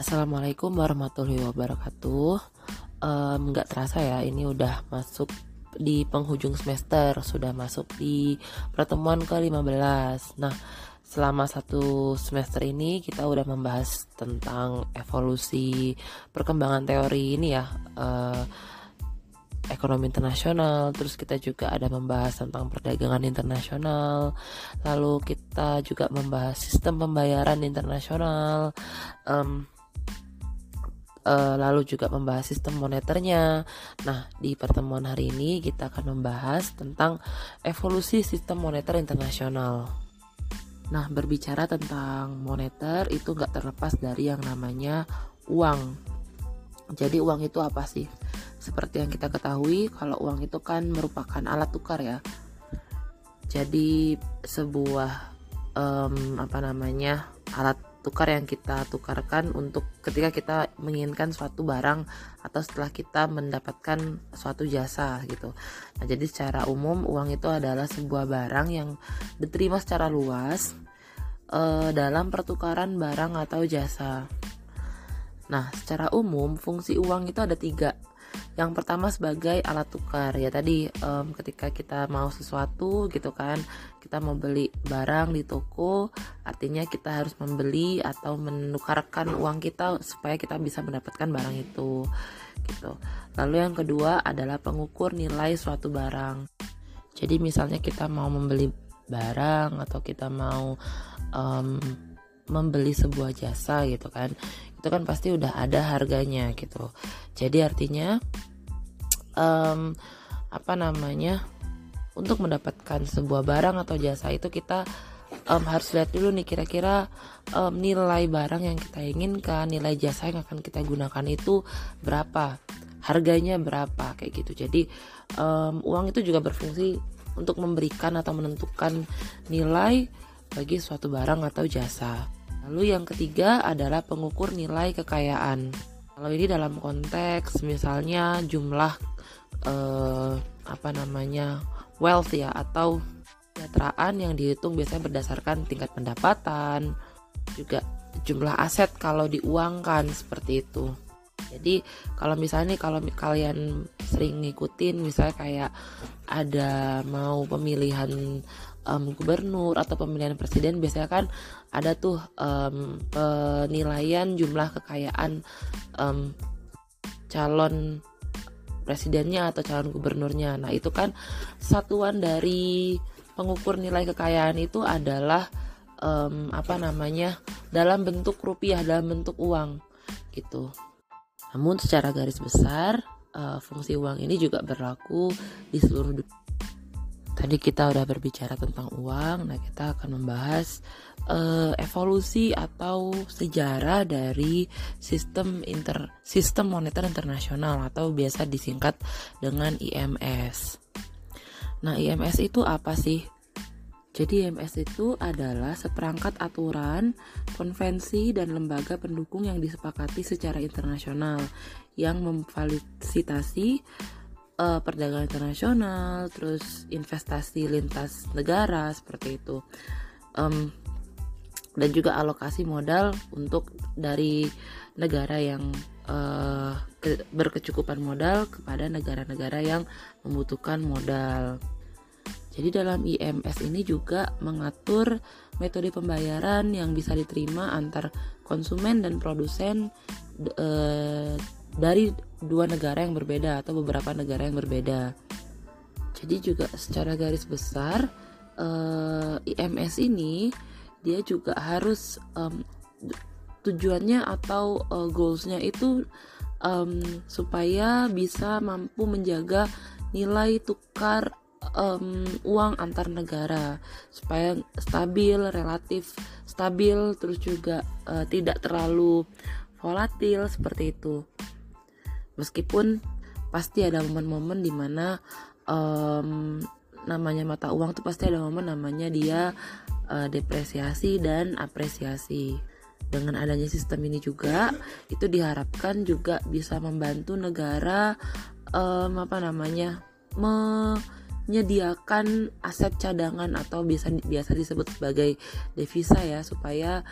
Assalamualaikum warahmatullahi wabarakatuh. Nggak um, terasa ya, ini udah masuk di penghujung semester, sudah masuk di pertemuan ke-15. Nah, selama satu semester ini kita udah membahas tentang evolusi perkembangan teori ini ya. Uh, ekonomi internasional, terus kita juga ada membahas tentang perdagangan internasional, lalu kita juga membahas sistem pembayaran internasional, um, uh, lalu juga membahas sistem moneternya. Nah, di pertemuan hari ini kita akan membahas tentang evolusi sistem moneter internasional. Nah, berbicara tentang moneter itu nggak terlepas dari yang namanya uang. Jadi uang itu apa sih? Seperti yang kita ketahui, kalau uang itu kan merupakan alat tukar ya. Jadi sebuah um, apa namanya alat tukar yang kita tukarkan untuk ketika kita menginginkan suatu barang atau setelah kita mendapatkan suatu jasa gitu. Nah, jadi secara umum uang itu adalah sebuah barang yang diterima secara luas uh, dalam pertukaran barang atau jasa. Nah, secara umum fungsi uang itu ada tiga yang pertama sebagai alat tukar. Ya tadi um, ketika kita mau sesuatu gitu kan kita mau beli barang di toko artinya kita harus membeli atau menukarkan uang kita supaya kita bisa mendapatkan barang itu gitu. Lalu yang kedua adalah pengukur nilai suatu barang. Jadi misalnya kita mau membeli barang atau kita mau um, membeli sebuah jasa gitu kan itu kan pasti udah ada harganya gitu jadi artinya um, apa namanya untuk mendapatkan sebuah barang atau jasa itu kita um, harus lihat dulu nih kira-kira um, nilai barang yang kita inginkan nilai jasa yang akan kita gunakan itu berapa harganya berapa kayak gitu jadi um, uang itu juga berfungsi untuk memberikan atau menentukan nilai bagi suatu barang atau jasa. Lalu yang ketiga adalah pengukur nilai kekayaan. Kalau ini dalam konteks misalnya jumlah eh, apa namanya wealth ya atau kesejahteraan yang dihitung biasanya berdasarkan tingkat pendapatan, juga jumlah aset kalau diuangkan seperti itu. Jadi kalau misalnya nih kalau kalian sering ngikutin misalnya kayak ada mau pemilihan um, gubernur atau pemilihan presiden biasanya kan ada tuh um, penilaian jumlah kekayaan um, calon presidennya atau calon gubernurnya. Nah, itu kan satuan dari pengukur nilai kekayaan itu adalah um, apa namanya? dalam bentuk rupiah, dalam bentuk uang gitu. Namun secara garis besar uh, fungsi uang ini juga berlaku di seluruh dunia Tadi kita udah berbicara tentang uang, nah kita akan membahas uh, evolusi atau sejarah dari sistem inter sistem moneter internasional atau biasa disingkat dengan IMS. Nah, IMS itu apa sih? Jadi IMS itu adalah seperangkat aturan, konvensi, dan lembaga pendukung yang disepakati secara internasional yang memfasilitasi uh, perdagangan internasional, terus investasi lintas negara seperti itu, um, dan juga alokasi modal untuk dari negara yang uh, ke, berkecukupan modal kepada negara-negara yang membutuhkan modal. Jadi dalam IMS ini juga mengatur metode pembayaran yang bisa diterima antar konsumen dan produsen uh, dari dua negara yang berbeda atau beberapa negara yang berbeda. Jadi juga secara garis besar uh, eh, IMS ini dia juga harus um, tujuannya atau uh, goalsnya itu um, supaya bisa mampu menjaga nilai tukar um, uang antar negara. Supaya stabil relatif stabil terus juga uh, tidak terlalu volatil seperti itu. Meskipun pasti ada momen-momen di mana um, namanya mata uang tuh pasti ada momen namanya dia uh, depresiasi dan apresiasi. Dengan adanya sistem ini juga itu diharapkan juga bisa membantu negara um, apa namanya menyediakan aset cadangan atau biasa biasa disebut sebagai devisa ya supaya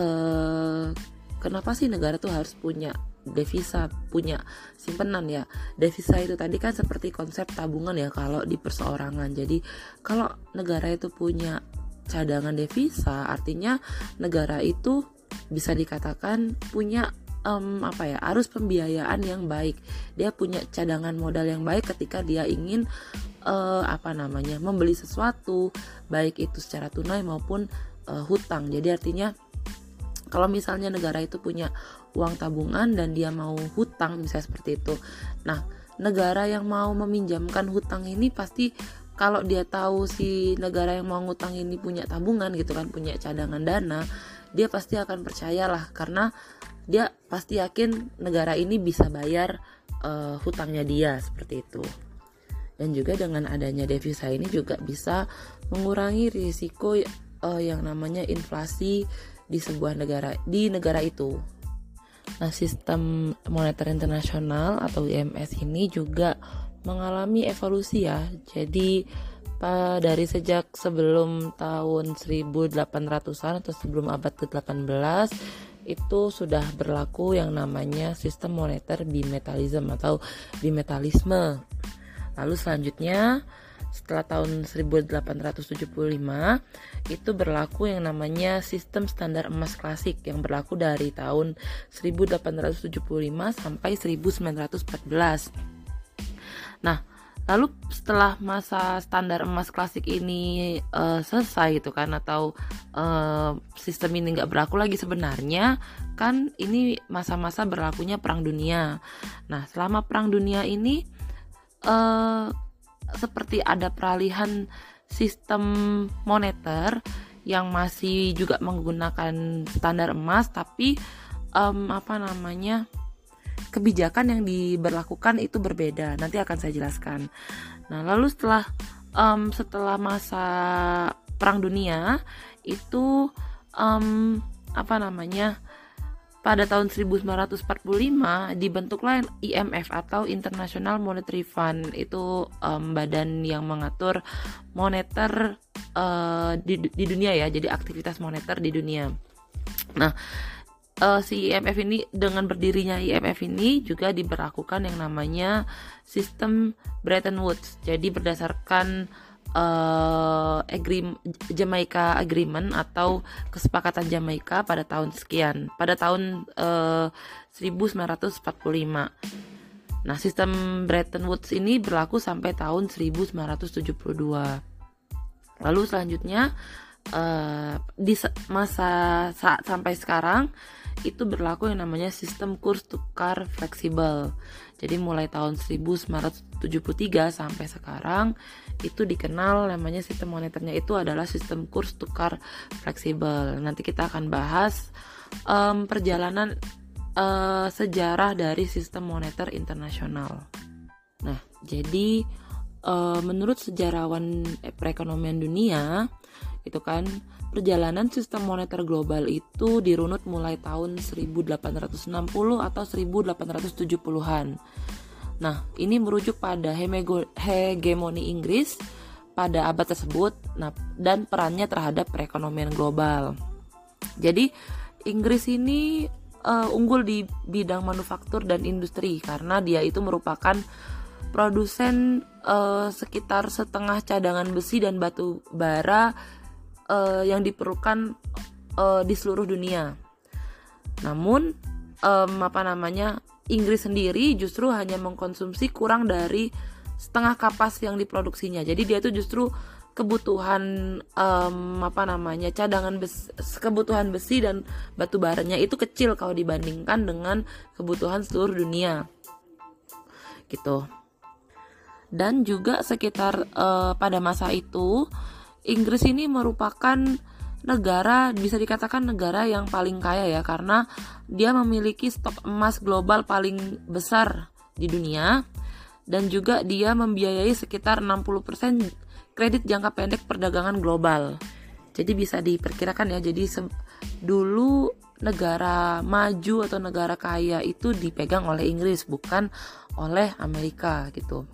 uh, kenapa sih negara tuh harus punya devisa punya simpenan ya. Devisa itu tadi kan seperti konsep tabungan ya kalau di perseorangan. Jadi kalau negara itu punya cadangan devisa artinya negara itu bisa dikatakan punya um, apa ya arus pembiayaan yang baik. Dia punya cadangan modal yang baik ketika dia ingin uh, apa namanya membeli sesuatu baik itu secara tunai maupun uh, hutang. Jadi artinya kalau misalnya negara itu punya uang tabungan dan dia mau hutang misalnya seperti itu. Nah negara yang mau meminjamkan hutang ini pasti kalau dia tahu si negara yang mau ngutang ini punya tabungan gitu kan punya cadangan dana dia pasti akan percayalah karena dia pasti yakin negara ini bisa bayar uh, hutangnya dia seperti itu. Dan juga dengan adanya devisa ini juga bisa mengurangi risiko uh, yang namanya inflasi di sebuah negara di negara itu. Nah, sistem moneter internasional atau IMF ini juga mengalami evolusi ya. Jadi dari sejak sebelum tahun 1800-an atau sebelum abad ke-18 itu sudah berlaku yang namanya sistem moneter bimetalisme atau bimetalisme. Lalu selanjutnya setelah tahun 1875 itu berlaku yang namanya sistem standar emas klasik yang berlaku dari tahun 1875 sampai 1914. Nah, lalu setelah masa standar emas klasik ini uh, selesai gitu kan atau uh, sistem ini nggak berlaku lagi sebenarnya kan ini masa-masa berlakunya perang dunia. Nah, selama perang dunia ini uh, seperti ada peralihan sistem moneter yang masih juga menggunakan standar emas tapi um, apa namanya kebijakan yang diberlakukan itu berbeda. Nanti akan saya jelaskan. Nah lalu setelah um, setelah masa perang dunia itu um, apa namanya pada tahun 1945 dibentuklah IMF atau International Monetary Fund. Itu um, badan yang mengatur moneter uh, di, di dunia ya jadi aktivitas moneter di dunia. Nah uh, si IMF ini dengan berdirinya IMF ini juga diberlakukan yang namanya sistem Bretton Woods. Jadi berdasarkan uh, agree, Jamaica Agreement atau kesepakatan Jamaika pada tahun sekian, pada tahun uh, 1945. Nah, sistem Bretton Woods ini berlaku sampai tahun 1972. Lalu selanjutnya uh, di masa saat sampai sekarang itu berlaku yang namanya sistem kurs tukar fleksibel. Jadi mulai tahun 1973 sampai sekarang itu dikenal namanya sistem moneternya itu adalah sistem kurs tukar fleksibel. Nanti kita akan bahas um, perjalanan uh, sejarah dari sistem moneter internasional. Nah, jadi uh, menurut sejarawan perekonomian dunia itu kan perjalanan sistem moneter global itu dirunut mulai tahun 1860 atau 1870-an. Nah, ini merujuk pada hegemoni Inggris pada abad tersebut nah, dan perannya terhadap perekonomian global. Jadi, Inggris ini uh, unggul di bidang manufaktur dan industri karena dia itu merupakan produsen uh, sekitar setengah cadangan besi dan batu bara uh, yang diperlukan uh, di seluruh dunia. Namun um, apa namanya Inggris sendiri justru hanya mengkonsumsi kurang dari setengah kapas yang diproduksinya. Jadi dia tuh justru kebutuhan um, apa namanya cadangan besi, kebutuhan besi dan batu baranya itu kecil kalau dibandingkan dengan kebutuhan seluruh dunia. Gitu. Dan juga sekitar uh, pada masa itu Inggris ini merupakan negara bisa dikatakan negara yang paling kaya ya karena dia memiliki stok emas global paling besar di dunia dan juga dia membiayai sekitar 60% kredit jangka pendek perdagangan global. Jadi bisa diperkirakan ya jadi dulu negara maju atau negara kaya itu dipegang oleh Inggris bukan oleh Amerika gitu.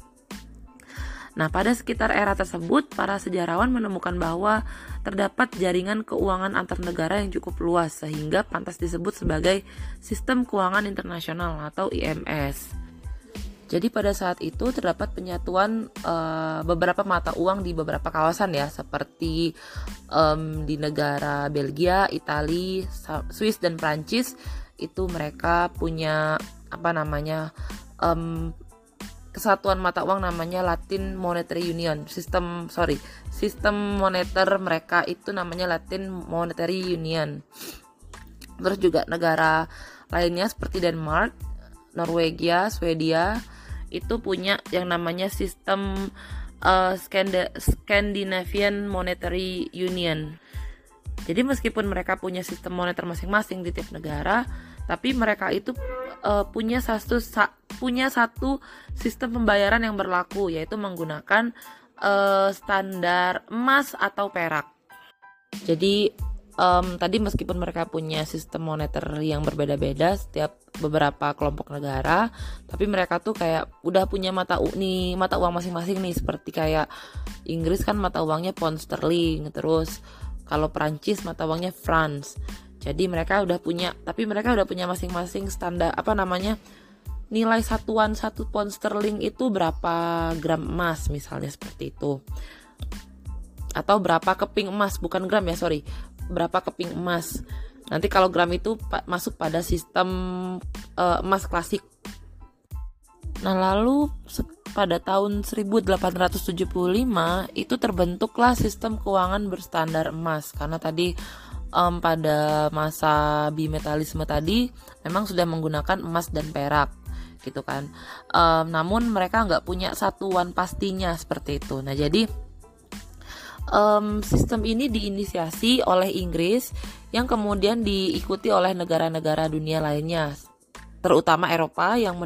Nah, pada sekitar era tersebut, para sejarawan menemukan bahwa terdapat jaringan keuangan antar negara yang cukup luas sehingga pantas disebut sebagai sistem keuangan internasional atau IMS. Jadi pada saat itu terdapat penyatuan uh, beberapa mata uang di beberapa kawasan ya, seperti um, di negara Belgia, Italia, Swiss dan Prancis itu mereka punya apa namanya um, kesatuan mata uang namanya Latin Monetary Union. Sistem sorry, sistem moneter mereka itu namanya Latin Monetary Union. Terus juga negara lainnya seperti Denmark, Norwegia, Swedia itu punya yang namanya sistem uh, Scandinavian Monetary Union. Jadi meskipun mereka punya sistem moneter masing-masing di tiap negara, tapi mereka itu uh, punya satu sa, punya satu sistem pembayaran yang berlaku yaitu menggunakan uh, standar emas atau perak. Jadi um, tadi meskipun mereka punya sistem moneter yang berbeda-beda setiap beberapa kelompok negara, tapi mereka tuh kayak udah punya mata nih mata uang masing-masing nih seperti kayak Inggris kan mata uangnya pound sterling, terus kalau Prancis mata uangnya France jadi mereka udah punya tapi mereka udah punya masing-masing standar apa namanya nilai satuan satu pound sterling itu berapa gram emas misalnya seperti itu. Atau berapa keping emas bukan gram ya sorry. Berapa keping emas. Nanti kalau gram itu masuk pada sistem uh, emas klasik. Nah lalu pada tahun 1875 itu terbentuklah sistem keuangan berstandar emas. Karena tadi um, pada masa bimetalisme tadi memang sudah menggunakan emas dan perak gitu kan. Um, namun mereka nggak punya satuan pastinya seperti itu. Nah jadi um, sistem ini diinisiasi oleh Inggris yang kemudian diikuti oleh negara-negara dunia lainnya terutama Eropa yang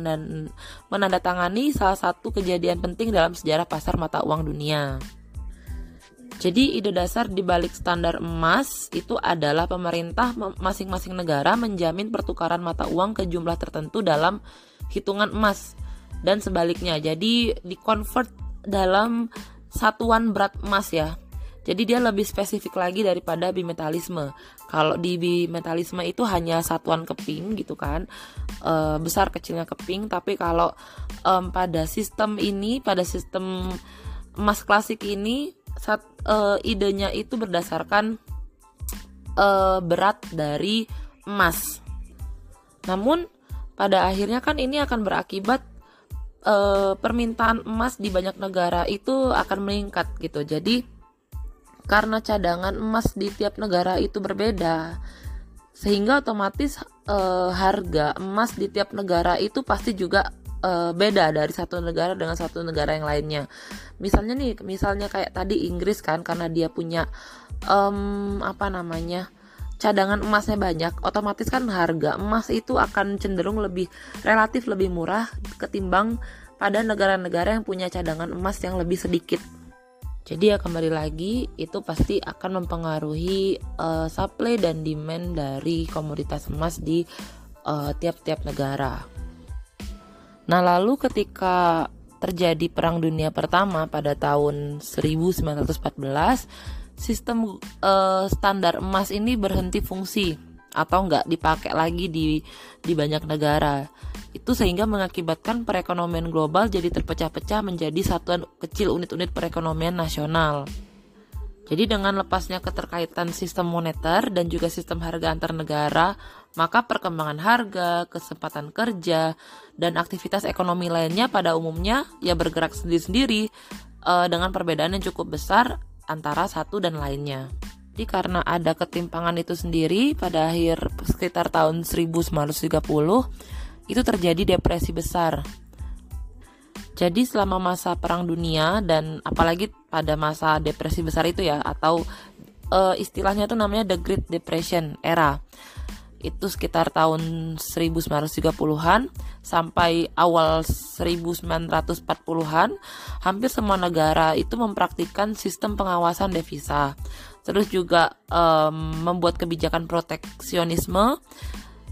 menandatangani salah satu kejadian penting dalam sejarah pasar mata uang dunia. Jadi ide dasar di balik standar emas itu adalah pemerintah masing-masing negara menjamin pertukaran mata uang ke jumlah tertentu dalam hitungan emas dan sebaliknya. Jadi di-convert dalam satuan berat emas ya. Jadi dia lebih spesifik lagi daripada bimetalisme. Kalau di bimetalisme itu hanya satuan keping gitu kan, e, besar kecilnya keping. Tapi kalau e, pada sistem ini, pada sistem emas klasik ini saat uh, idenya itu berdasarkan uh, berat dari emas. Namun pada akhirnya kan ini akan berakibat uh, permintaan emas di banyak negara itu akan meningkat gitu. Jadi karena cadangan emas di tiap negara itu berbeda, sehingga otomatis uh, harga emas di tiap negara itu pasti juga uh, beda dari satu negara dengan satu negara yang lainnya. Misalnya nih, misalnya kayak tadi Inggris kan karena dia punya um, apa namanya cadangan emasnya banyak, otomatis kan harga emas itu akan cenderung lebih relatif lebih murah ketimbang pada negara-negara yang punya cadangan emas yang lebih sedikit. Jadi ya kembali lagi itu pasti akan mempengaruhi uh, supply dan demand dari komoditas emas di eh, tiap-tiap uh, negara. Nah, lalu ketika terjadi Perang Dunia Pertama pada tahun 1914, sistem uh, standar emas ini berhenti fungsi atau nggak dipakai lagi di di banyak negara. Itu sehingga mengakibatkan perekonomian global jadi terpecah-pecah menjadi satuan kecil unit-unit perekonomian nasional. Jadi dengan lepasnya keterkaitan sistem moneter dan juga sistem harga antar negara, maka perkembangan harga, kesempatan kerja, dan aktivitas ekonomi lainnya pada umumnya ya bergerak sendiri-sendiri uh, dengan perbedaan yang cukup besar antara satu dan lainnya. Jadi karena ada ketimpangan itu sendiri pada akhir sekitar tahun 1930 itu terjadi depresi besar jadi selama masa perang dunia dan apalagi pada masa depresi besar itu ya atau uh, istilahnya itu namanya the Great Depression era. Itu sekitar tahun 1930-an sampai awal 1940-an, hampir semua negara itu mempraktikkan sistem pengawasan devisa. Terus juga um, membuat kebijakan proteksionisme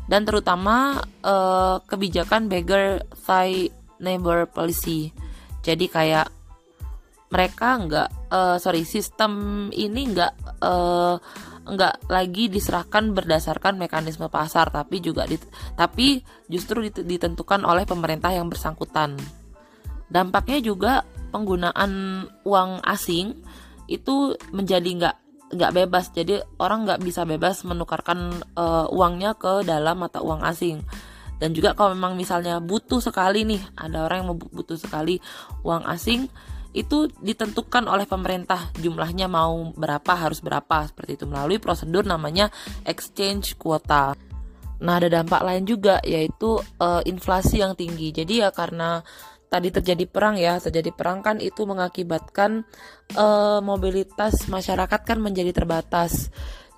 dan terutama uh, kebijakan beggar thy neighbor policy. Jadi kayak mereka nggak uh, sorry sistem ini nggak uh, nggak lagi diserahkan berdasarkan mekanisme pasar tapi juga dit, tapi justru ditentukan oleh pemerintah yang bersangkutan. Dampaknya juga penggunaan uang asing itu menjadi nggak nggak bebas. Jadi orang nggak bisa bebas menukarkan uh, uangnya ke dalam mata uang asing. Dan juga kalau memang misalnya butuh sekali nih ada orang yang butuh sekali uang asing itu ditentukan oleh pemerintah jumlahnya mau berapa harus berapa seperti itu melalui prosedur namanya exchange quota. Nah ada dampak lain juga yaitu uh, inflasi yang tinggi. Jadi ya karena tadi terjadi perang ya terjadi perang kan itu mengakibatkan uh, mobilitas masyarakat kan menjadi terbatas.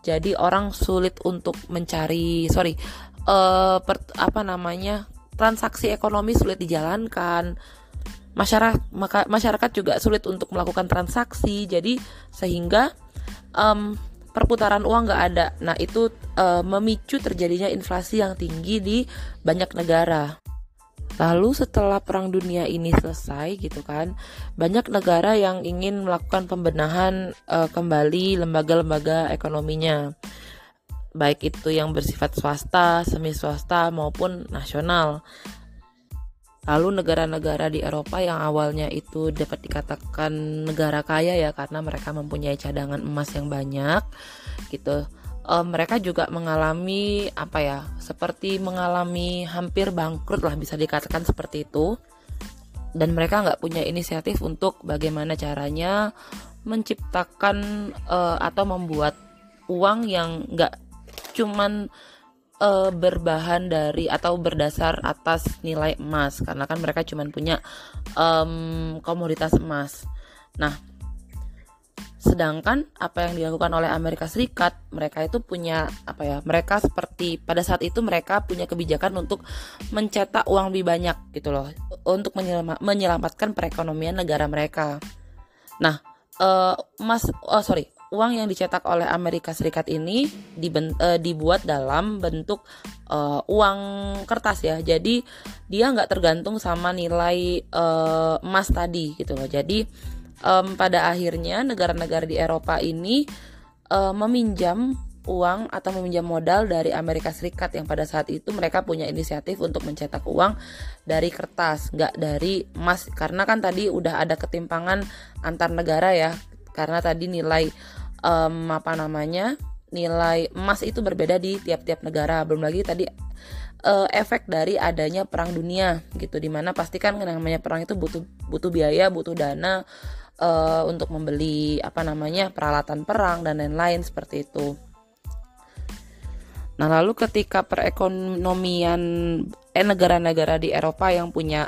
Jadi orang sulit untuk mencari sorry uh, per, apa namanya transaksi ekonomi sulit dijalankan masyarakat maka masyarakat juga sulit untuk melakukan transaksi jadi sehingga um, perputaran uang nggak ada nah itu uh, memicu terjadinya inflasi yang tinggi di banyak negara Lalu setelah perang dunia ini selesai gitu kan, banyak negara yang ingin melakukan pembenahan uh, kembali lembaga-lembaga ekonominya. Baik itu yang bersifat swasta, semi swasta maupun nasional. Lalu negara-negara di Eropa yang awalnya itu dapat dikatakan negara kaya ya karena mereka mempunyai cadangan emas yang banyak gitu. Uh, mereka juga mengalami apa ya seperti mengalami hampir bangkrut lah bisa dikatakan seperti itu dan mereka nggak punya inisiatif untuk bagaimana caranya menciptakan uh, atau membuat uang yang nggak cuman uh, berbahan dari atau berdasar atas nilai emas karena kan mereka cuma punya um, komoditas emas. Nah, sedangkan apa yang dilakukan oleh Amerika Serikat, mereka itu punya apa ya? Mereka seperti pada saat itu mereka punya kebijakan untuk mencetak uang lebih banyak gitu loh, untuk menyelamatkan perekonomian negara mereka. Nah, uh, oh sorry, uang yang dicetak oleh Amerika Serikat ini uh, dibuat dalam bentuk uh, uang kertas ya. Jadi dia nggak tergantung sama nilai uh, emas tadi gitu loh. Jadi um, pada akhirnya negara-negara di Eropa ini uh, meminjam uang atau meminjam modal dari Amerika Serikat yang pada saat itu mereka punya inisiatif untuk mencetak uang dari kertas, nggak dari emas karena kan tadi udah ada ketimpangan antar negara ya karena tadi nilai um, apa namanya nilai emas itu berbeda di tiap-tiap negara. Belum lagi tadi uh, efek dari adanya perang dunia gitu di mana pastikan namanya perang itu butuh butuh biaya butuh dana uh, untuk membeli apa namanya peralatan perang dan lain-lain seperti itu. Nah lalu ketika perekonomian eh negara-negara di Eropa yang punya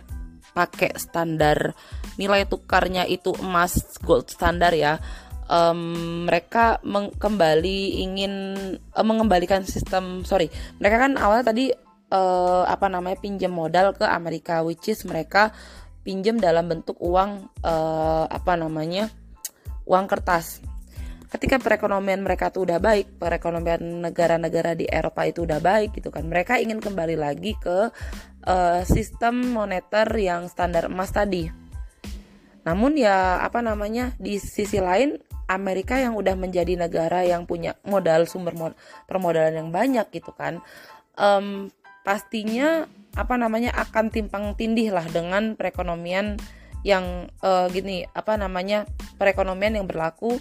pakai standar nilai tukarnya itu emas gold standar ya um, mereka kembali ingin uh, mengembalikan sistem sorry mereka kan awalnya tadi uh, apa namanya pinjam modal ke Amerika which is mereka pinjam dalam bentuk uang uh, apa namanya uang kertas. Ketika perekonomian mereka tuh udah baik perekonomian negara-negara di Eropa itu udah baik gitu kan mereka ingin kembali lagi ke uh, sistem moneter yang standar emas tadi. Namun ya apa namanya di sisi lain Amerika yang udah menjadi negara yang punya modal sumber mod permodalan yang banyak gitu kan um, pastinya apa namanya akan timpang tindih lah dengan perekonomian yang uh, gini apa namanya perekonomian yang berlaku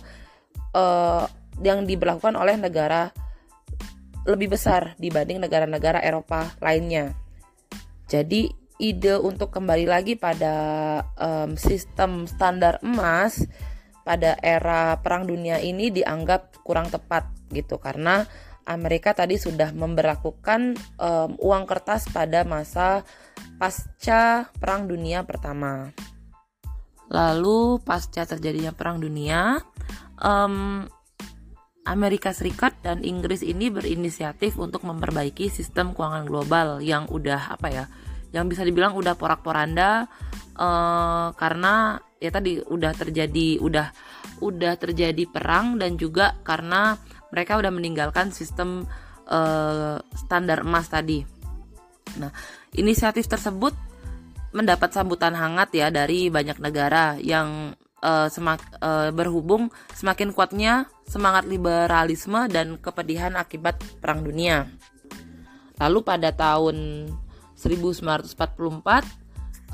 uh, yang diberlakukan oleh negara lebih besar dibanding negara-negara Eropa lainnya. Jadi ide untuk kembali lagi pada um, sistem standar emas pada era Perang Dunia ini dianggap kurang tepat gitu karena Amerika tadi sudah memperlakukan um, uang kertas pada masa pasca Perang Dunia Pertama. Lalu pasca terjadinya Perang Dunia, um, Amerika Serikat dan Inggris ini berinisiatif untuk memperbaiki sistem keuangan global yang udah apa ya, yang bisa dibilang udah porak-poranda uh, karena ya tadi udah terjadi udah udah terjadi perang dan juga karena mereka udah meninggalkan sistem uh, standar emas tadi. Nah, inisiatif tersebut mendapat sambutan hangat ya dari banyak negara yang uh, semak, uh, berhubung semakin kuatnya semangat liberalisme dan kepedihan akibat Perang Dunia. Lalu pada tahun 1944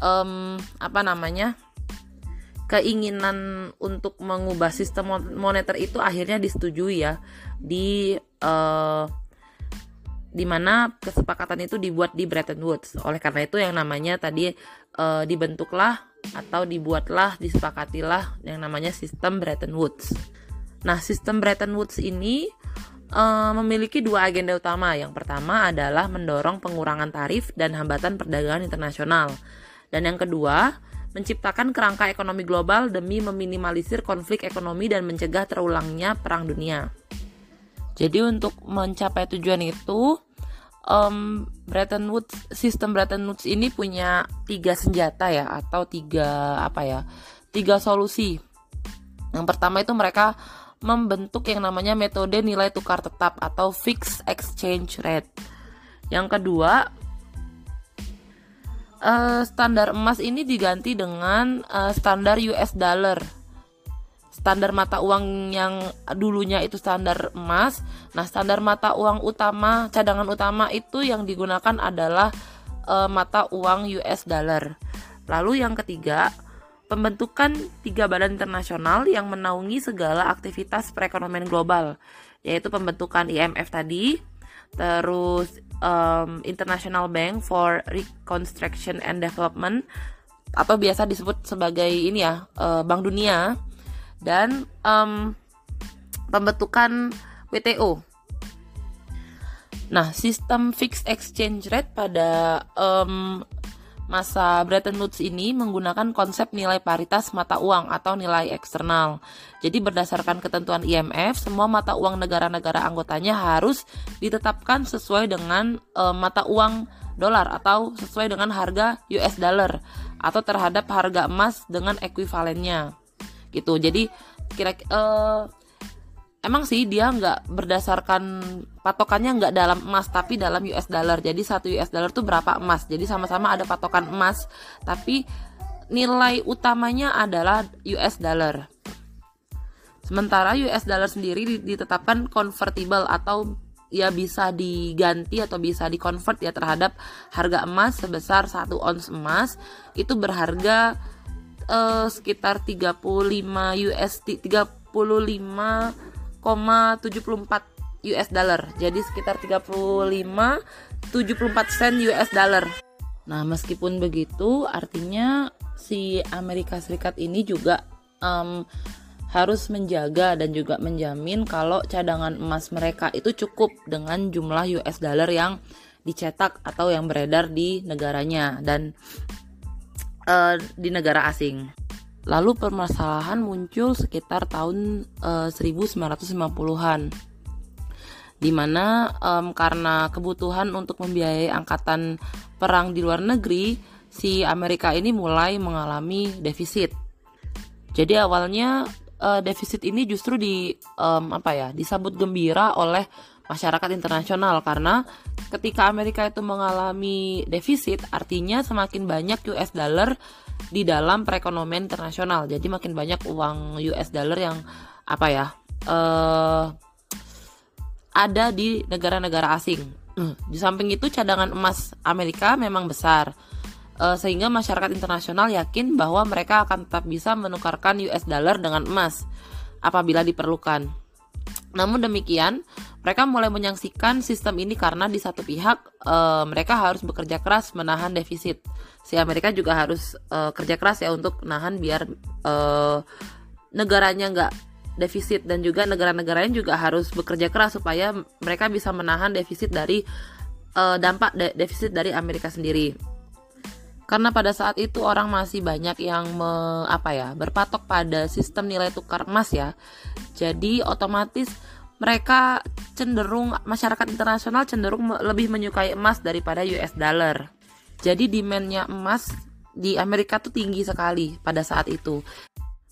um, apa namanya keinginan untuk mengubah sistem moneter itu akhirnya disetujui ya di uh, di mana kesepakatan itu dibuat di Bretton Woods. Oleh karena itu yang namanya tadi uh, dibentuklah atau dibuatlah disepakatilah yang namanya sistem Bretton Woods. Nah, sistem Bretton Woods ini uh, memiliki dua agenda utama. Yang pertama adalah mendorong pengurangan tarif dan hambatan perdagangan internasional. Dan yang kedua, menciptakan kerangka ekonomi global demi meminimalisir konflik ekonomi dan mencegah terulangnya perang dunia. Jadi untuk mencapai tujuan itu, um, Bretton Woods sistem Bretton Woods ini punya tiga senjata ya atau tiga apa ya tiga solusi. Yang pertama itu mereka membentuk yang namanya metode nilai tukar tetap atau fixed exchange rate. Yang kedua, uh, standar emas ini diganti dengan uh, standar US dollar standar mata uang yang dulunya itu standar emas. Nah, standar mata uang utama, cadangan utama itu yang digunakan adalah e, mata uang US dollar. Lalu yang ketiga, pembentukan tiga badan internasional yang menaungi segala aktivitas perekonomian global, yaitu pembentukan IMF tadi, terus um, International Bank for Reconstruction and Development atau biasa disebut sebagai ini ya, uh, Bank Dunia dan um, pembentukan WTO. Nah, sistem fixed exchange rate pada um, masa Bretton Woods ini menggunakan konsep nilai paritas mata uang atau nilai eksternal. Jadi berdasarkan ketentuan IMF, semua mata uang negara-negara anggotanya harus ditetapkan sesuai dengan um, mata uang dolar atau sesuai dengan harga US dollar atau terhadap harga emas dengan ekuivalennya gitu jadi kira uh, emang sih dia nggak berdasarkan patokannya nggak dalam emas tapi dalam US dollar. Jadi satu US dollar tuh berapa emas? Jadi sama-sama ada patokan emas tapi nilai utamanya adalah US dollar. Sementara US dollar sendiri ditetapkan convertible atau ya bisa diganti atau bisa dikonvert ya terhadap harga emas sebesar satu ons emas. Itu berharga uh, sekitar 35 USD 35,74 US dollar. Jadi sekitar 35 74 sen US dollar. Nah, meskipun begitu artinya si Amerika Serikat ini juga um, harus menjaga dan juga menjamin kalau cadangan emas mereka itu cukup dengan jumlah US dollar yang dicetak atau yang beredar di negaranya dan uh, di negara asing. Lalu permasalahan muncul sekitar tahun uh, 1950-an di mana um, karena kebutuhan untuk membiayai angkatan perang di luar negeri, si Amerika ini mulai mengalami defisit. Jadi awalnya uh, defisit ini justru di um, apa ya disambut gembira oleh masyarakat internasional karena ketika Amerika itu mengalami defisit artinya semakin banyak US dollar di dalam perekonomian internasional. Jadi makin banyak uang US dollar yang apa ya uh, ada di negara-negara asing. Di samping itu cadangan emas Amerika memang besar. Uh, sehingga masyarakat internasional yakin bahwa mereka akan tetap bisa menukarkan US dollar dengan emas apabila diperlukan. Namun demikian mereka mulai menyaksikan sistem ini karena di satu pihak e, mereka harus bekerja keras menahan defisit. Si Amerika juga harus e, kerja keras ya untuk nahan biar e, negaranya nggak defisit dan juga negara-negara lain juga harus bekerja keras supaya mereka bisa menahan defisit dari e, dampak de defisit dari Amerika sendiri. Karena pada saat itu orang masih banyak yang me, apa ya berpatok pada sistem nilai tukar emas ya. Jadi otomatis mereka cenderung masyarakat internasional cenderung lebih menyukai emas daripada US dollar. Jadi demandnya emas di Amerika tuh tinggi sekali pada saat itu.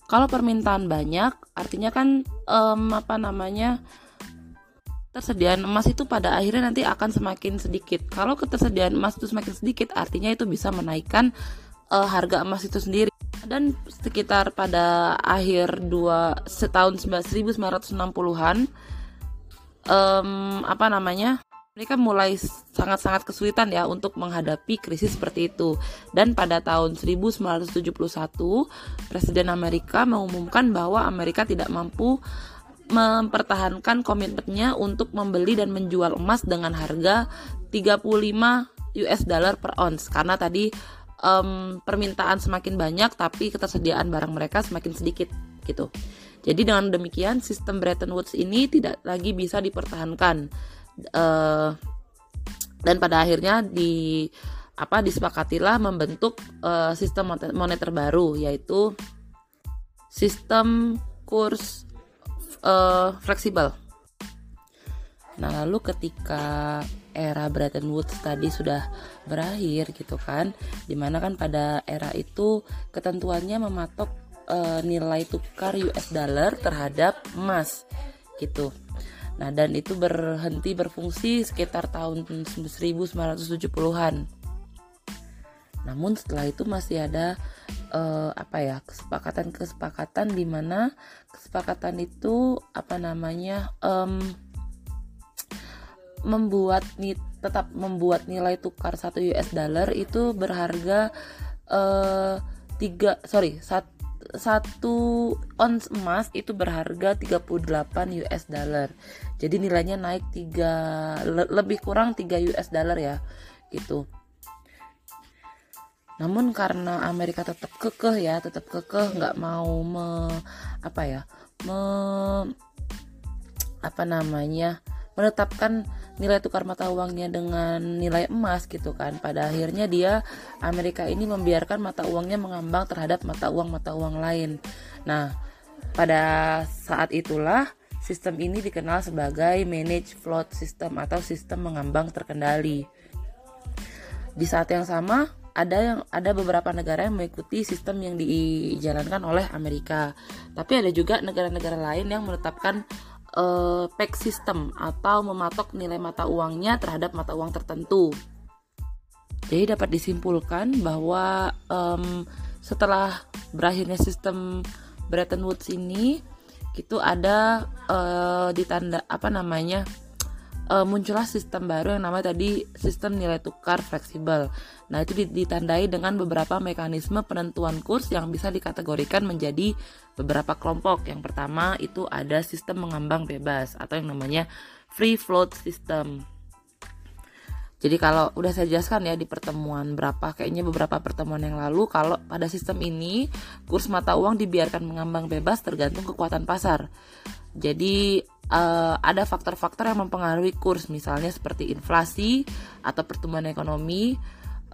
Kalau permintaan banyak, artinya kan um, apa namanya tersediaan emas itu pada akhirnya nanti akan semakin sedikit. Kalau ketersediaan emas itu semakin sedikit, artinya itu bisa menaikkan uh, harga emas itu sendiri. Dan sekitar pada akhir dua setahun 1960-an um, apa namanya mereka mulai sangat-sangat kesulitan ya untuk menghadapi krisis seperti itu. Dan pada tahun 1971, Presiden Amerika mengumumkan bahwa Amerika tidak mampu mempertahankan komitmennya untuk membeli dan menjual emas dengan harga 35 US dollar per ounce karena tadi um, permintaan semakin banyak tapi ketersediaan barang mereka semakin sedikit gitu. Jadi dengan demikian sistem Bretton Woods ini tidak lagi bisa dipertahankan uh, dan pada akhirnya di apa disepakatilah membentuk uh, sistem moneter baru yaitu sistem kurs uh, fleksibel. Nah, lalu ketika era Bretton Woods tadi sudah berakhir gitu kan, di mana kan pada era itu ketentuannya mematok uh, nilai tukar US dollar terhadap emas gitu. Nah, dan itu berhenti berfungsi sekitar tahun 1970-an. Namun setelah itu masih ada uh, apa ya kesepakatan-kesepakatan di mana kesepakatan itu apa namanya um, membuat tetap membuat nilai tukar satu US dollar itu berharga uh, tiga sorry satu satu ons emas itu berharga 38 US dollar. Jadi nilainya naik 3 le, lebih kurang 3 US dollar ya. Gitu. Namun karena Amerika tetap kekeh ya, tetap kekeh nggak mau me, apa ya? Me, apa namanya? Menetapkan nilai tukar mata uangnya dengan nilai emas gitu kan. Pada akhirnya dia Amerika ini membiarkan mata uangnya mengambang terhadap mata uang mata uang lain. Nah pada saat itulah sistem ini dikenal sebagai manage float system atau sistem mengambang terkendali. Di saat yang sama ada yang ada beberapa negara yang mengikuti sistem yang dijalankan oleh Amerika. Tapi ada juga negara-negara lain yang menetapkan uh, peg system atau mematok nilai mata uangnya terhadap mata uang tertentu. Jadi dapat disimpulkan bahwa um, setelah berakhirnya sistem Bretton Woods ini, itu ada uh, ditanda apa namanya uh, muncullah sistem baru yang namanya tadi sistem nilai tukar fleksibel. Nah, itu ditandai dengan beberapa mekanisme penentuan kurs yang bisa dikategorikan menjadi beberapa kelompok. Yang pertama itu ada sistem mengambang bebas atau yang namanya free float system. Jadi kalau udah saya jelaskan ya di pertemuan berapa kayaknya beberapa pertemuan yang lalu kalau pada sistem ini kurs mata uang dibiarkan mengambang bebas tergantung kekuatan pasar. Jadi uh, ada faktor-faktor yang mempengaruhi kurs misalnya seperti inflasi atau pertumbuhan ekonomi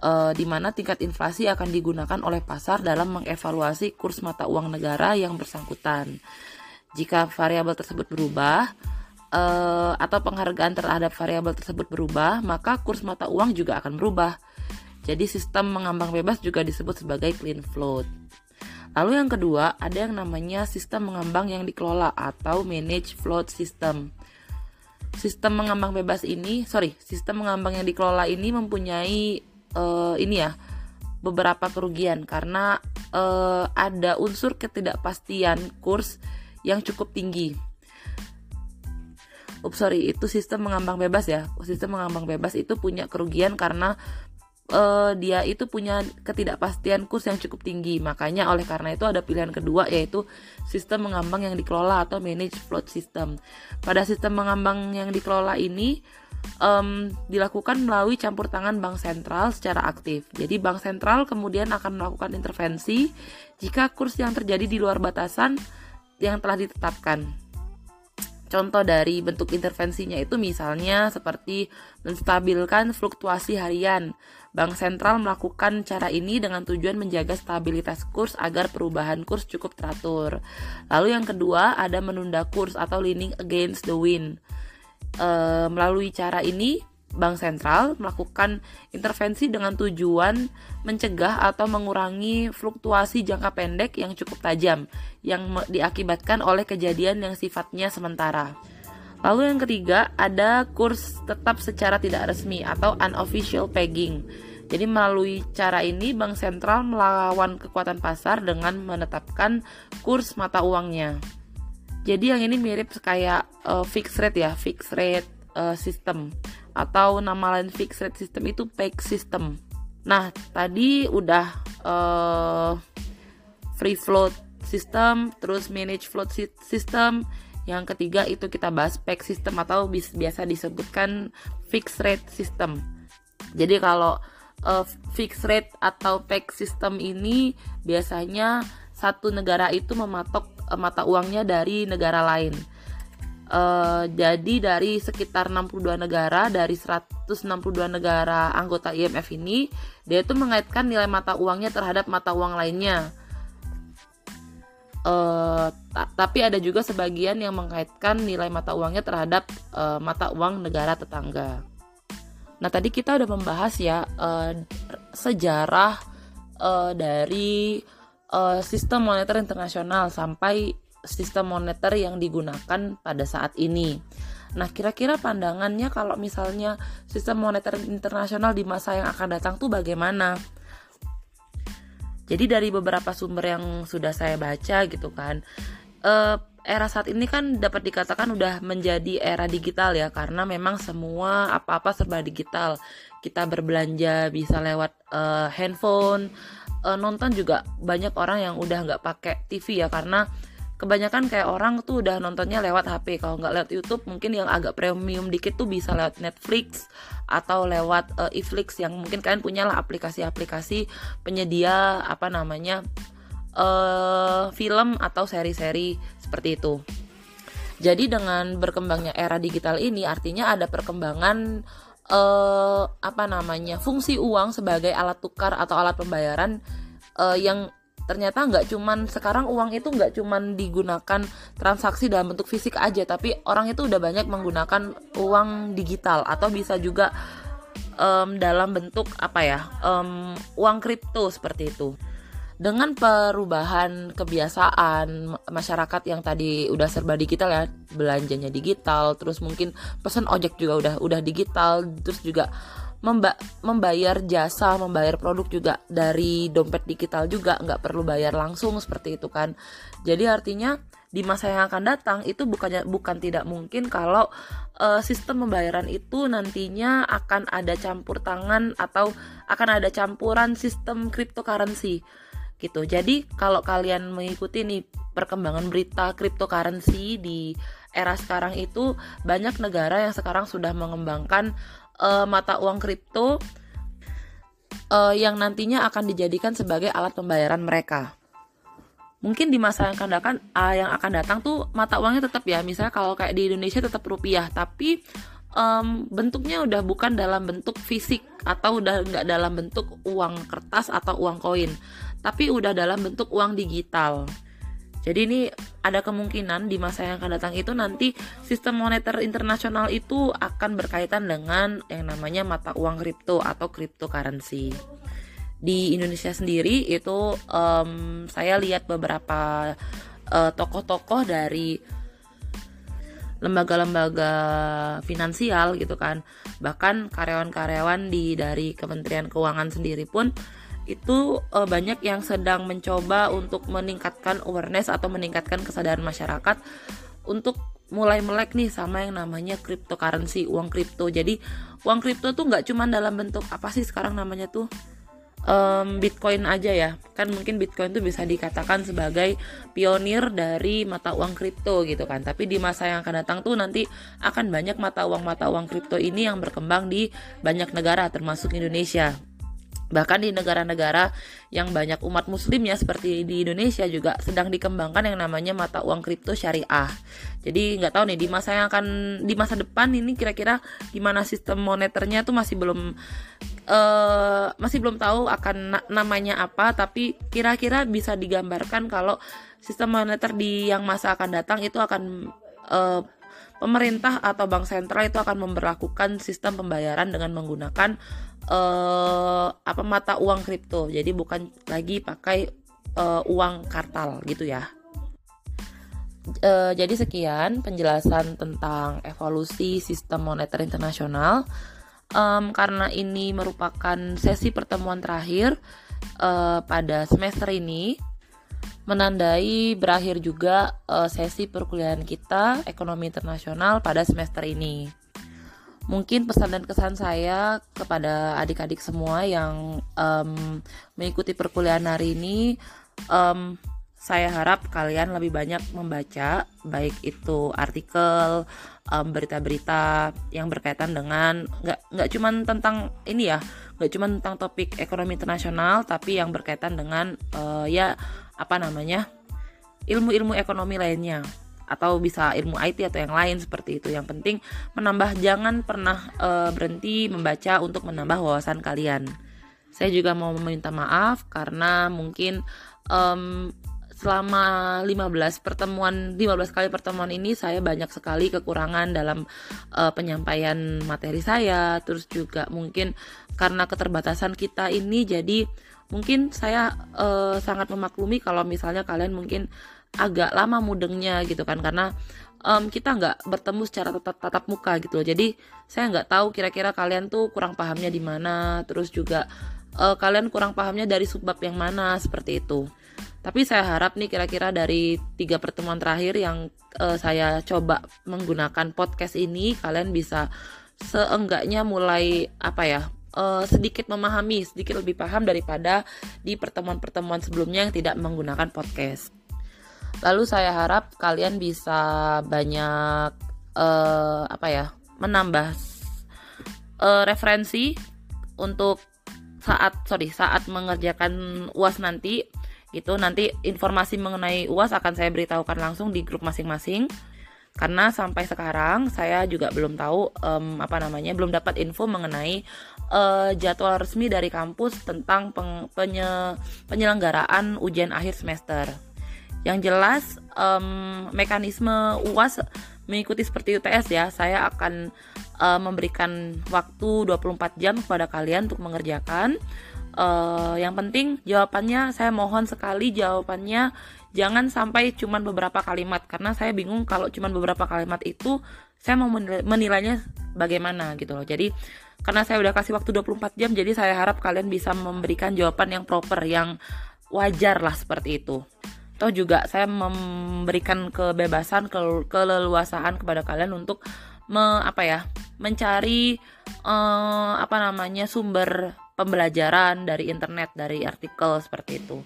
uh, di mana tingkat inflasi akan digunakan oleh pasar dalam mengevaluasi kurs mata uang negara yang bersangkutan. Jika variabel tersebut berubah, uh, atau penghargaan terhadap variabel tersebut berubah, maka kurs mata uang juga akan berubah. Jadi sistem mengambang bebas juga disebut sebagai clean float. Lalu yang kedua, ada yang namanya sistem mengambang yang dikelola atau manage float system. Sistem mengambang bebas ini, sorry, sistem mengambang yang dikelola ini mempunyai uh, ini ya beberapa kerugian karena uh, ada unsur ketidakpastian kurs yang cukup tinggi Ups, sorry, itu sistem mengambang bebas ya. Sistem mengambang bebas itu punya kerugian karena uh, dia itu punya ketidakpastian kurs yang cukup tinggi. Makanya oleh karena itu ada pilihan kedua yaitu sistem mengambang yang dikelola atau manage float system. Pada sistem mengambang yang dikelola ini um, dilakukan melalui campur tangan bank sentral secara aktif. Jadi bank sentral kemudian akan melakukan intervensi jika kurs yang terjadi di luar batasan yang telah ditetapkan. Contoh dari bentuk intervensinya itu misalnya seperti menstabilkan fluktuasi harian. Bank sentral melakukan cara ini dengan tujuan menjaga stabilitas kurs agar perubahan kurs cukup teratur. Lalu yang kedua ada menunda kurs atau leaning against the wind. E, melalui cara ini Bank sentral melakukan intervensi dengan tujuan mencegah atau mengurangi fluktuasi jangka pendek yang cukup tajam yang diakibatkan oleh kejadian yang sifatnya sementara. Lalu yang ketiga, ada kurs tetap secara tidak resmi atau unofficial pegging. Jadi melalui cara ini bank sentral melawan kekuatan pasar dengan menetapkan kurs mata uangnya. Jadi yang ini mirip kayak uh, fixed rate ya, fixed rate uh, system atau nama lain fixed rate system itu peg system. Nah, tadi udah uh, free float system, terus manage float system. Yang ketiga itu kita bahas peg system atau biasa disebutkan fixed rate system. Jadi kalau uh, fixed rate atau peg system ini biasanya satu negara itu mematok uh, mata uangnya dari negara lain. Uh, jadi dari sekitar 62 negara dari 162 negara anggota IMF ini dia itu mengaitkan nilai mata uangnya terhadap mata uang lainnya. Uh, tapi ada juga sebagian yang mengaitkan nilai mata uangnya terhadap uh, mata uang negara tetangga. Nah, tadi kita udah membahas ya uh, sejarah uh, dari uh, sistem moneter internasional sampai sistem moneter yang digunakan pada saat ini. Nah, kira-kira pandangannya kalau misalnya sistem moneter internasional di masa yang akan datang tuh bagaimana? Jadi dari beberapa sumber yang sudah saya baca gitu kan, uh, era saat ini kan dapat dikatakan udah menjadi era digital ya karena memang semua apa-apa serba digital. Kita berbelanja bisa lewat uh, handphone, uh, nonton juga banyak orang yang udah nggak pakai TV ya karena kebanyakan kayak orang tuh udah nontonnya lewat HP kalau nggak lewat YouTube mungkin yang agak premium dikit tuh bisa lewat Netflix atau lewat uh, Iflix yang mungkin kalian punya lah aplikasi-aplikasi penyedia apa namanya uh, film atau seri-seri seperti itu. Jadi dengan berkembangnya era digital ini artinya ada perkembangan uh, apa namanya fungsi uang sebagai alat tukar atau alat pembayaran uh, yang ternyata nggak cuman sekarang uang itu nggak cuman digunakan transaksi dalam bentuk fisik aja tapi orang itu udah banyak menggunakan uang digital atau bisa juga um, dalam bentuk apa ya um, uang kripto seperti itu. Dengan perubahan kebiasaan masyarakat yang tadi udah serba digital ya belanjanya digital terus mungkin pesan ojek juga udah udah digital terus juga memba membayar jasa membayar produk juga dari dompet digital juga nggak perlu bayar langsung seperti itu kan jadi artinya di masa yang akan datang itu bukannya bukan tidak mungkin kalau uh, sistem pembayaran itu nantinya akan ada campur tangan atau akan ada campuran sistem cryptocurrency gitu. Jadi kalau kalian mengikuti nih perkembangan berita cryptocurrency di era sekarang itu banyak negara yang sekarang sudah mengembangkan uh, mata uang kripto uh, yang nantinya akan dijadikan sebagai alat pembayaran mereka. Mungkin di masa yang akan datang, uh, yang akan datang tuh mata uangnya tetap ya, misalnya kalau kayak di Indonesia tetap rupiah, tapi um, bentuknya udah bukan dalam bentuk fisik atau udah nggak dalam bentuk uang kertas atau uang koin tapi udah dalam bentuk uang digital. Jadi ini ada kemungkinan di masa yang akan datang itu nanti sistem moneter internasional itu akan berkaitan dengan yang namanya mata uang kripto atau cryptocurrency. Di Indonesia sendiri itu um, saya lihat beberapa uh, tokoh-tokoh dari lembaga-lembaga finansial gitu kan bahkan karyawan-karyawan di dari Kementerian Keuangan sendiri pun itu uh, banyak yang sedang mencoba untuk meningkatkan awareness atau meningkatkan kesadaran masyarakat untuk mulai melek nih sama yang namanya cryptocurrency uang kripto. Jadi uang kripto tuh nggak cuma dalam bentuk apa sih sekarang namanya tuh? Um, bitcoin aja ya. Kan mungkin bitcoin tuh bisa dikatakan sebagai pionir dari mata uang kripto gitu kan. Tapi di masa yang akan datang tuh nanti akan banyak mata uang mata uang kripto ini yang berkembang di banyak negara termasuk Indonesia Bahkan di negara-negara yang banyak umat muslim ya seperti di Indonesia juga sedang dikembangkan yang namanya mata uang kripto syariah. Jadi nggak tahu nih di masa yang akan di masa depan ini kira-kira gimana sistem moneternya tuh masih belum uh, masih belum tahu akan na namanya apa tapi kira-kira bisa digambarkan kalau sistem moneter di yang masa akan datang itu akan uh, pemerintah atau bank sentral itu akan memperlakukan sistem pembayaran dengan menggunakan uh, apa mata uang kripto. Jadi bukan lagi pakai uh, uang kartal gitu ya. Uh, jadi sekian penjelasan tentang evolusi sistem moneter internasional. um, karena ini merupakan sesi pertemuan terakhir uh, pada semester ini menandai berakhir juga sesi perkuliahan kita ekonomi internasional pada semester ini. Mungkin pesan dan kesan saya kepada adik-adik semua yang um, mengikuti perkuliahan hari ini, um, saya harap kalian lebih banyak membaca, baik itu artikel, berita-berita um, yang berkaitan dengan nggak nggak cuma tentang ini ya, nggak cuma tentang topik ekonomi internasional, tapi yang berkaitan dengan uh, ya apa namanya ilmu-ilmu ekonomi lainnya atau bisa ilmu IT atau yang lain seperti itu. Yang penting menambah jangan pernah uh, berhenti membaca untuk menambah wawasan kalian. Saya juga mau meminta maaf karena mungkin um, selama 15 pertemuan 15 kali pertemuan ini saya banyak sekali kekurangan dalam uh, penyampaian materi saya terus juga mungkin karena keterbatasan kita ini jadi mungkin saya uh, sangat memaklumi kalau misalnya kalian mungkin agak lama mudengnya gitu kan karena um, kita nggak bertemu secara tatap, tatap muka gitu loh jadi saya nggak tahu kira-kira kalian tuh kurang pahamnya di mana terus juga uh, kalian kurang pahamnya dari subbab yang mana seperti itu tapi saya harap nih kira-kira dari tiga pertemuan terakhir yang uh, saya coba menggunakan podcast ini kalian bisa seenggaknya mulai apa ya uh, sedikit memahami, sedikit lebih paham daripada di pertemuan-pertemuan sebelumnya yang tidak menggunakan podcast. Lalu saya harap kalian bisa banyak uh, apa ya, menambah uh, referensi untuk saat sorry saat mengerjakan uas nanti itu nanti informasi mengenai uas akan saya beritahukan langsung di grup masing-masing karena sampai sekarang saya juga belum tahu um, apa namanya belum dapat info mengenai uh, jadwal resmi dari kampus tentang peng, penye, penyelenggaraan ujian akhir semester. Yang jelas um, mekanisme UAS mengikuti seperti UTS ya. Saya akan uh, memberikan waktu 24 jam kepada kalian untuk mengerjakan. Uh, yang penting jawabannya saya mohon sekali jawabannya jangan sampai cuman beberapa kalimat karena saya bingung kalau cuman beberapa kalimat itu saya mau menilainya bagaimana gitu loh. Jadi karena saya udah kasih waktu 24 jam jadi saya harap kalian bisa memberikan jawaban yang proper yang wajar lah seperti itu. Atau juga saya memberikan kebebasan ke keleluasaan kepada kalian untuk me, apa ya mencari uh, apa namanya sumber pembelajaran dari internet dari artikel seperti itu.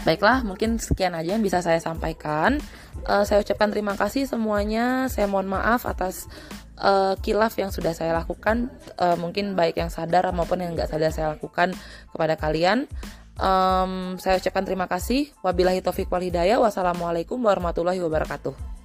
Baiklah, mungkin sekian aja yang bisa saya sampaikan. Uh, saya ucapkan terima kasih semuanya. Saya mohon maaf atas uh, kilaf yang sudah saya lakukan. Uh, mungkin baik yang sadar maupun yang nggak sadar saya lakukan kepada kalian. Um, saya ucapkan terima kasih. Wabillahi taufiq wal hidayah. Wassalamualaikum warahmatullahi wabarakatuh.